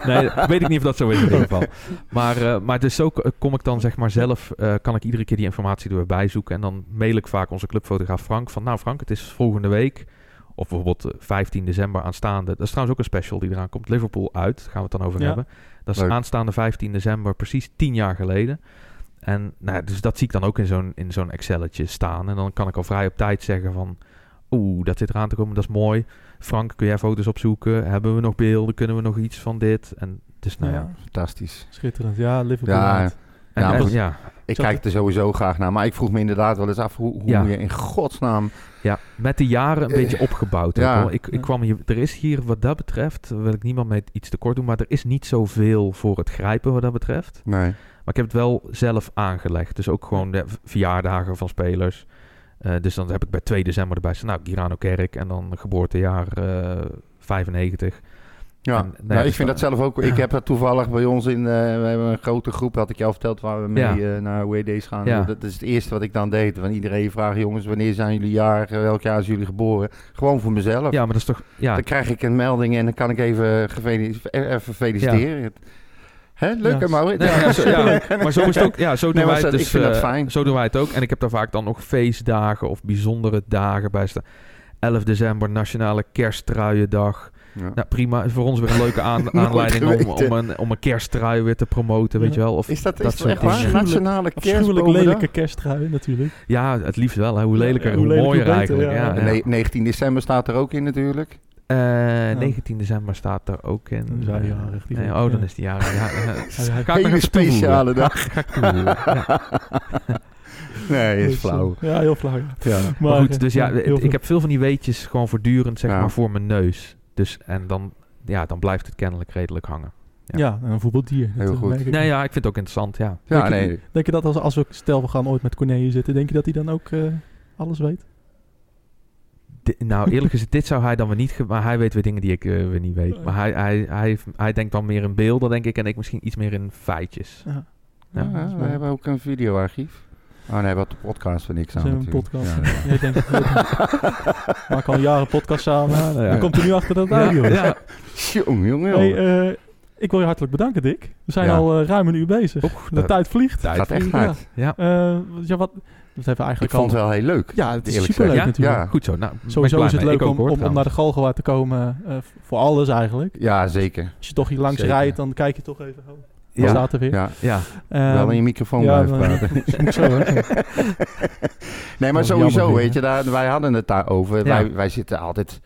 Nee, weet ik niet of dat zo is in ieder geval. Maar, eh, maar dus zo kom ik dan zeg maar zelf, eh, kan ik iedere keer die informatie er weer bij zoeken. En dan mail ik vaak onze clubfotograaf Frank van, nou Frank, het is volgende week, of bijvoorbeeld eh, 15 december aanstaande. Dat is trouwens ook een special die eraan komt. Liverpool uit, daar gaan we het dan over Ja. hebben. Dat is Leuk. aanstaande 15 december, precies 10 jaar geleden. En nou, ja, dus dat zie ik dan ook in zo'n, in zo'n Excelletje staan. En dan kan ik al vrij op tijd zeggen van, oeh, dat zit eraan te komen, dat is mooi. Frank, kun jij foto's opzoeken? Hebben we nog beelden? Kunnen we nog iets van dit? En dus nou ja. Ja, Fantastisch. schitterend. Ja, Liverpool. Ja, uit. En, Ja, en- ja, Ik Zo- kijk er sowieso graag naar. Maar ik vroeg me inderdaad wel eens af hoe, hoe Ja. je in godsnaam... ja, met de jaren een Eh, beetje opgebouwd. ook, ja. Ik, ik kwam hier, er is hier wat dat betreft, wil ik niemand met iets tekort doen, maar er is niet zoveel voor het grijpen wat dat betreft. Nee. Maar ik heb het wel zelf aangelegd. Dus ook gewoon de verjaardagen van spelers. Eh, dus dan heb ik bij 2 december erbij staan. Nou, Girano Kerk en dan geboortejaar eh 95. Ja, En, nou ja, nou, ik dus vind dat zelf ook. Ik heb dat toevallig bij ons in. eh, we hebben een grote groep, had ik je al verteld, waar we mee Ja. eh, naar WD's gaan. Ja. Dat is het eerste wat ik dan deed. Van iedereen vraagt, jongens, wanneer zijn jullie jarig? Welk jaar zijn jullie geboren? Gewoon voor mezelf. Ja, maar dat is toch... Ja, Dan krijg ik een melding en dan kan ik even, even feliciteren. Hè, leuk Ja. Maurits? Nee, ja, zo, ja, (laughs) maar zo is het ook. Ja, zo doen Nee, wij het dus. ik vind dat eh, fijn. Zo doen wij het ook. En ik heb daar vaak dan nog feestdagen of bijzondere dagen bij staan. 11 december, Nationale Kersttruiendag. Ja. Nou, prima. Is voor ons weer een leuke aan- (laughs) aanleiding om, om, een, om een kersttrui weer te promoten, weet Ja. je wel. Of, Is dat, dat is dat echt waar? Nationale lelijke kersttrui natuurlijk. ja, het liefst wel. Hè. Hoe lelijker, ja, hoe, hoe lelijker, mooier eigenlijk. Ja, ja. ja. Nee, 19 december staat er ook in natuurlijk. Eh, 19 december staat er ook in. Dan hij jarig, die oh, dan ja. is die jarig. Ja, (laughs) Ga ik Hele speciale dag. Ga. (laughs) Nee, is eh, flauw. Ja, heel flauw. ja. Maar goed, dus ja, ik heb veel van die weetjes gewoon voortdurend zeg Ja. maar voor mijn neus. Dus en dan, ja, dan blijft het kennelijk redelijk hangen. ja. Ja, en een voetbaldier. Heel eh, goed. ik. Nee, ja, ik vind het ook interessant, ja. Ja, Denk je- nee. Denk je dat als, als we, stel we gaan ooit met Corneille zitten, denk je dat hij dan ook eh, alles weet? Nou, eerlijk gezegd, dit zou hij dan weer niet... Maar hij weet weer dingen die ik eh, weer niet weet. Maar hij, hij, hij, hij denkt dan meer in beelden, denk ik. En ik misschien iets meer in feitjes. Ja. Ja, is we hebben ook een videoarchief. Oh nee, wat de podcast van niks We aan zijn een natuurlijk. podcast. Ja, Jij denkt, we (laughs) maken al jaren podcast samen. Ja, nou ja. Dan komt er nu achter dat Ja, audio is. ja. Hey, jongen. eh, ik wil je hartelijk bedanken, Dick. We zijn Ja. al eh, ruim een uur bezig. Oeh, de dat- tijd vliegt. tijd gaat echt ja. hard. Ja, Eh, ja, wat, dat hebben we Ik eigenlijk vond het wel heel leuk. ja, het is eerlijk superleuk gezegd. natuurlijk. Ja. goed zo. Nou, ben ik Sowieso blij is het mee. leuk Ik om, hoor, om, om naar trouwens. de Galgenwaard te komen. eh, v- voor alles eigenlijk. Ja, zeker. Als je toch hier langs Zeker. rijdt, dan kijk je toch even. Oh, Ja. er weer? Ja, Ja, Ehm, wel in je microfoon ja, blijven praten. (laughs) zo. (laughs) Nee, maar sowieso, jammer weet je, daar, wij hadden het daarover. Ja. Wij, wij zitten altijd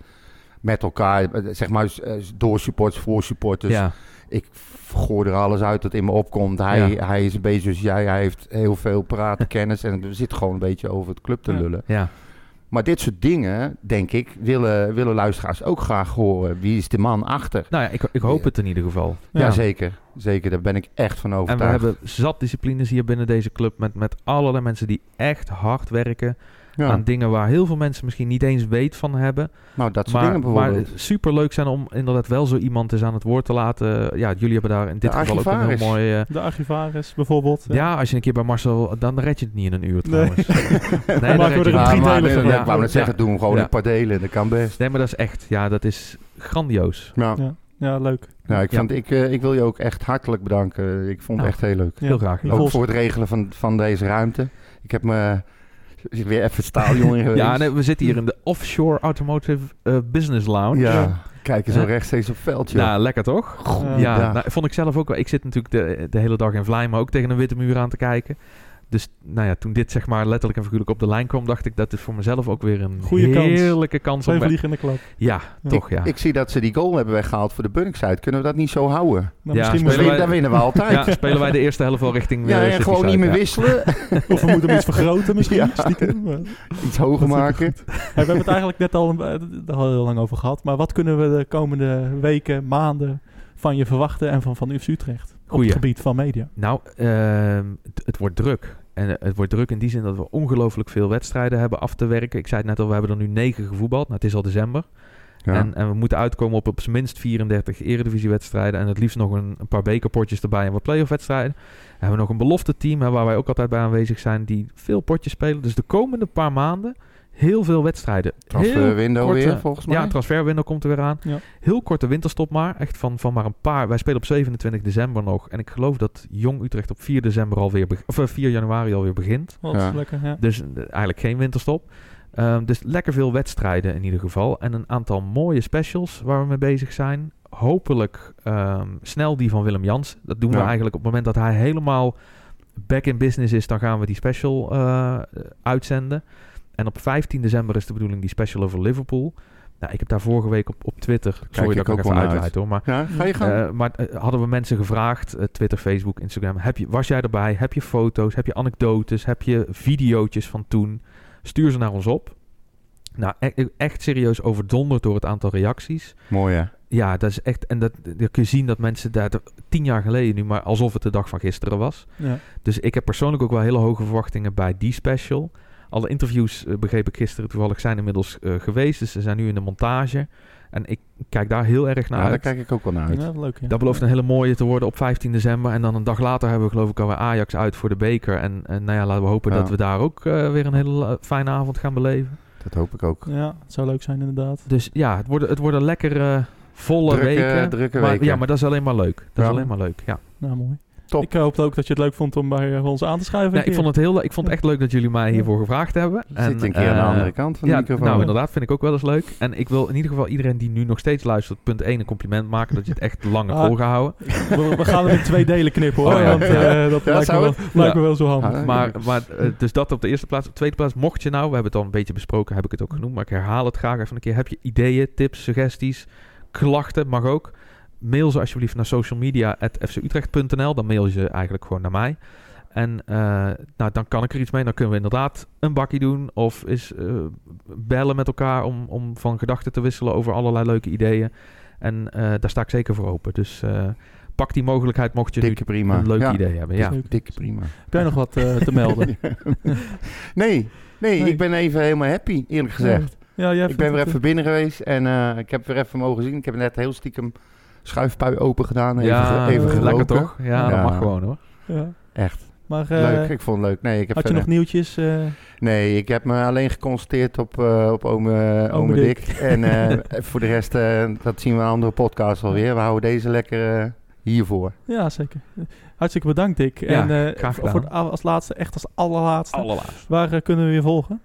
met elkaar, eh, zeg maar, eh, door supporters, voor supporters. ja, Ik gooi er alles uit dat in me opkomt. Hij, Ja. hij is een beetje zoals jij, hij heeft heel veel praten, kennis. En we zitten gewoon een beetje over het club te lullen. ja. Maar dit soort dingen, denk ik, willen, willen luisteraars ook graag horen. Wie is de man achter? Nou ja, ik, ik hoop het in ieder geval. Ja, zeker. Zeker, daar ben ik echt van En we overtuigd. hebben zat disciplines hier binnen deze club met, met allerlei mensen die echt hard werken ja. aan dingen waar heel veel mensen misschien niet eens weet van hebben. nou, dat soort Maar, dingen maar bijvoorbeeld. super leuk zijn om inderdaad wel zo iemand eens aan het woord te laten. Ja, jullie hebben daar in dit De geval ook een heel mooi... eh, De archivaris bijvoorbeeld. ja, als je een keer bij Marcel... Dan red je het niet in een uur Nee. trouwens. (laughs) Nee, maken dan we red je er een Ja, maar, nee, van. ik wou net Ja. zeggen, doen we gewoon Ja. een paar delen. Dat kan best. Nee, maar dat is echt... Ja, dat is grandioos. Ja, ja, leuk. nou, ik, Ja. vond, ik, eh, ik wil je ook echt hartelijk bedanken. Ik vond het Nou, echt heel leuk. Ja. Heel graag. Ja. Ook voor het regelen van, van deze ruimte. Ik heb me (laughs) weer even staaljongen geweest. Ja, nee, we zitten hier in de Offshore Automotive eh, Business Lounge. Ja, kijken zo rechtstreeks op veld, joh. Nou, lekker toch? Ja. Ja, Ja. Nou, vond ik zelf ook wel. Ik zit natuurlijk de, de hele dag in Vlijmen ook tegen een witte muur aan te kijken. Dus nou ja, toen dit zeg maar letterlijk en figuurlijk op de lijn kwam, dacht ik dat is voor mezelf ook weer een Goeie kans. heerlijke kans. Twee om bij- vliegen in de klap. Ja, toch ja. Ik zie dat ze die goal hebben weggehaald voor de Bunningside. Kunnen we dat niet zo houden? Nou, Ja, misschien Dan winnen we altijd. ja, spelen wij de eerste helft wel richting Ja, eh, en City gewoon niet meer ja. wisselen. (laughs) of we moeten hem iets vergroten misschien. Ja. stiekem, maar- Iets hoger maken. Hey, we hebben het eigenlijk net al, eh, heel lang over gehad. Maar wat kunnen we de komende weken, maanden van je verwachten en van, van UFC Utrecht? Op het gebied van media. Nou, ehm, het, het wordt druk. En eh, het wordt druk in die zin dat we ongelooflijk veel wedstrijden hebben af te werken. Ik zei het net al, we hebben er nu negen gevoetbald. Nou, het is al december. Ja. En, en we moeten uitkomen op op zijn minst 34 eredivisiewedstrijden. En het liefst nog een, een paar bekerpotjes erbij en wat playoff wedstrijden. We hebben nog een belofte team hè, waar wij ook altijd bij aanwezig zijn. Die veel potjes spelen. Dus de komende paar maanden heel veel wedstrijden. Transferwindow weer, volgens mij. Ja, transferwindow komt er weer aan. Ja. Heel korte winterstop maar. Echt van, van maar een paar. Wij spelen op 27 december nog. En ik geloof dat Jong Utrecht op 4, december alweer of, eh, 4 januari alweer begint. Wat Ja. lekker, ja. Dus eh, eigenlijk geen winterstop. Ehm, dus lekker veel wedstrijden in ieder geval. En een aantal mooie specials waar we mee bezig zijn. Hopelijk ehm, snel die van Willem Jans. Dat doen we eigenlijk op het moment dat hij helemaal back in business is. Dan gaan we die special eh, uitzenden. En op 15 december is de bedoeling die special over Liverpool. Nou, ik heb daar vorige week op, op Twitter... Sorry ik dat ik ook nog even naar uitweid hoor. Maar Ja, ga je gang. eh, maar eh, hadden we mensen gevraagd, eh, Twitter, Facebook, Instagram, heb je, was jij erbij? Heb je foto's? Heb je anekdotes? Heb je videootjes van toen? Stuur ze naar ons op. Nou, e- echt serieus overdonderd door het aantal reacties. Mooi hè? Ja, dat is echt. En dat, dat kun je zien dat mensen daar tien jaar geleden nu, maar alsof het de dag van gisteren was. Ja. Dus ik heb persoonlijk ook wel hele hoge verwachtingen bij die special. Alle interviews, eh, begreep ik gisteren toevallig, zijn inmiddels eh, geweest. Dus ze zijn nu in de montage. En ik kijk daar heel erg naar Ja, daar kijk ik ook wel naar uit. Ja, leuk. Ja. Dat belooft een hele mooie te worden op 15 december. En dan een dag later hebben we geloof ik alweer Ajax uit voor de beker. En, en nou ja, laten we hopen Ja. dat we daar ook eh, weer een hele fijne avond gaan beleven. Dat hoop ik ook. Ja, het zou leuk zijn inderdaad. Dus ja, het worden, het worden lekkere, volle Drukke- weken. drukke maar, weken. Ja, maar dat is alleen maar leuk. Dat Ja. is alleen maar leuk, ja. Nou, mooi. Top. Ik hoop ook dat je het leuk vond om bij eh, ons aan te schuiven. Nee, ik vond het heel, ik vond het echt leuk dat jullie mij hiervoor gevraagd hebben. Zit een keer aan de eh, andere kant van de ja, microfoon. nou inderdaad, vind ik ook wel eens leuk. En ik wil in ieder geval iedereen die nu nog steeds luistert, punt 1 een compliment maken dat je het echt lang hebt Ah. volgehouden. we, we gaan hem in twee delen knippen hoor. Oh, ja. Want eh, dat Ja, lijkt, me wel, het? lijkt me wel zo handig. Ah, Maar, maar dus dat op de eerste plaats. Op de tweede plaats, mocht je nou, we hebben het al een beetje besproken, heb ik het ook genoemd, maar ik herhaal het graag even een keer. Heb je ideeën, tips, suggesties, klachten, mag ook. Mail ze alsjeblieft naar socialmedia.fcutrecht.nl. Dan mail je ze eigenlijk gewoon naar mij. En eh, nou, dan kan ik er iets mee. Dan kunnen we inderdaad een bakkie doen. Of is eh, bellen met elkaar om, om van gedachten te wisselen over allerlei leuke ideeën. En eh, daar sta ik zeker voor open. Dus eh, pak die mogelijkheid mocht je Dikke nu prima. een leuk Ja, idee hebben. Ja. Dikke prima. Heb jij nog wat eh, te melden? (laughs) nee, nee, Nee. ik ben even helemaal happy, eerlijk gezegd. Ja, jij ik ben weer even binnen geweest en eh, ik heb weer even mogen zien. Ik heb net heel stiekem schuifpui open gedaan. Even, ja, even lekker geroken. toch? Ja, Ja. dat mag gewoon hoor. Echt Maar eh, leuk. Ik vond het leuk. Nee, ik heb had je nog nieuwtjes? eh, Nee, ik heb me alleen geconstateerd op, eh op ome, ome Dick. Dick. En eh, (laughs) voor de rest, eh, dat zien we in een andere podcast alweer. We houden deze lekker eh, hiervoor. ja, zeker. Hartstikke bedankt, Dick. Ja, en eh, graag gedaan. voor het, als laatste, echt als allerlaatste, Allerlaatst. waar eh, kunnen we je volgen?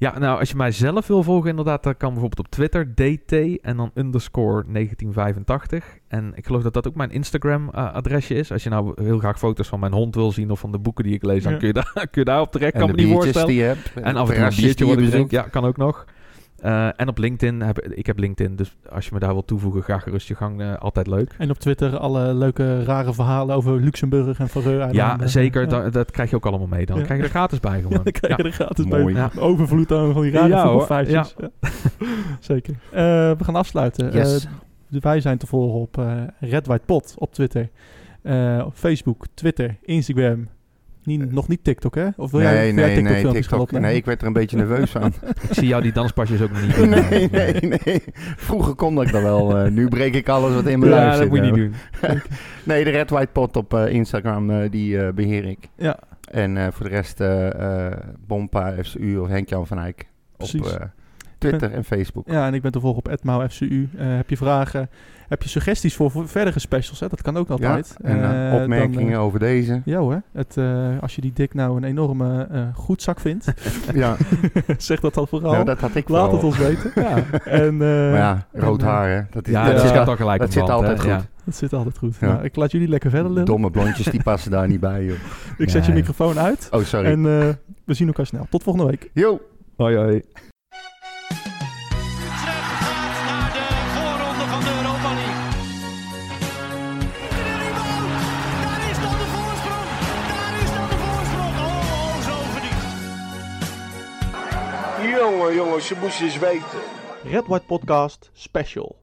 Ja, nou, als je mij zelf wil volgen, inderdaad, dan kan bijvoorbeeld op Twitter, dt en dan underscore 1985. En ik geloof dat dat ook mijn Instagram-adresje is. Als je nou heel graag foto's van mijn hond wil zien of van de boeken die ik lees, dan Ja. kun je, daar, (laughs) kun je daarop terecht. En kan me niet voorstellen. die je hebt. En af en toe een biertje bezoekt. Ja, kan ook nog. Eh, en op LinkedIn, heb, ik heb LinkedIn, dus als je me daar wilt toevoegen, ga gerust je gang. eh, altijd leuk. En op Twitter alle leuke, rare verhalen over Luxemburg en Faroe Ja, zeker. Ja. Dat, dat krijg je ook allemaal mee. Dan Ja. krijg je er gratis bij Ja, gewoon. (laughs) dan krijg je Ja. er gratis Mooi. bij. Ja. Overvloed aan van die rare Ja, voetbalfeitjes. Ja. (laughs) zeker. Eh, we gaan afsluiten. Yes. Wij zijn te volgen op eh Red White Pot op Twitter. Eh, op Facebook, Twitter, Instagram. Niet, nog niet TikTok, hè? Of wil jij, nee, jij nee, nee, TikTok. Nee, ik werd er een beetje nerveus van. (laughs) Ik zie jou die danspasjes ook nog niet doen. nee, nee, nee. Vroeger kon dat dan wel. eh, nu breek ik alles wat in mijn lijf Ja, zit. dat moet je niet doen. (laughs) Nee, de Red White Pot op eh, Instagram, eh, die eh, beheer ik. Ja, En eh, voor de rest eh eh Bompa, FCU of Henk-Jan van Eyck. Op Twitter en Facebook. Ja, en ik ben te volgen op @mauFCU. Uh, eh, heb je vragen? Heb je suggesties voor, verdere specials? Hè? Dat kan ook altijd. Ja, en eh, eh, opmerkingen over deze. Ja hè? Het, als je die dik nou een enorme goed zak vindt, (laughs) ja. (laughs) zeg dat dan vooral. Ja, dat had ik Laat het ons weten. ja. (laughs) En, maar ja, rood haar, hè? Dat, is, ja, dat, zit, gelijk dat zit altijd goed. Dat zit altijd goed. Ik laat jullie lekker verder lullen. Domme blondjes, die passen daar niet bij, joh. Ik zet je microfoon uit. Oh, sorry. En we zien elkaar snel. Tot volgende week. Yo. Hoi, hoi. jongen, jongen, ze moest je eens weten. Red White Podcast Special.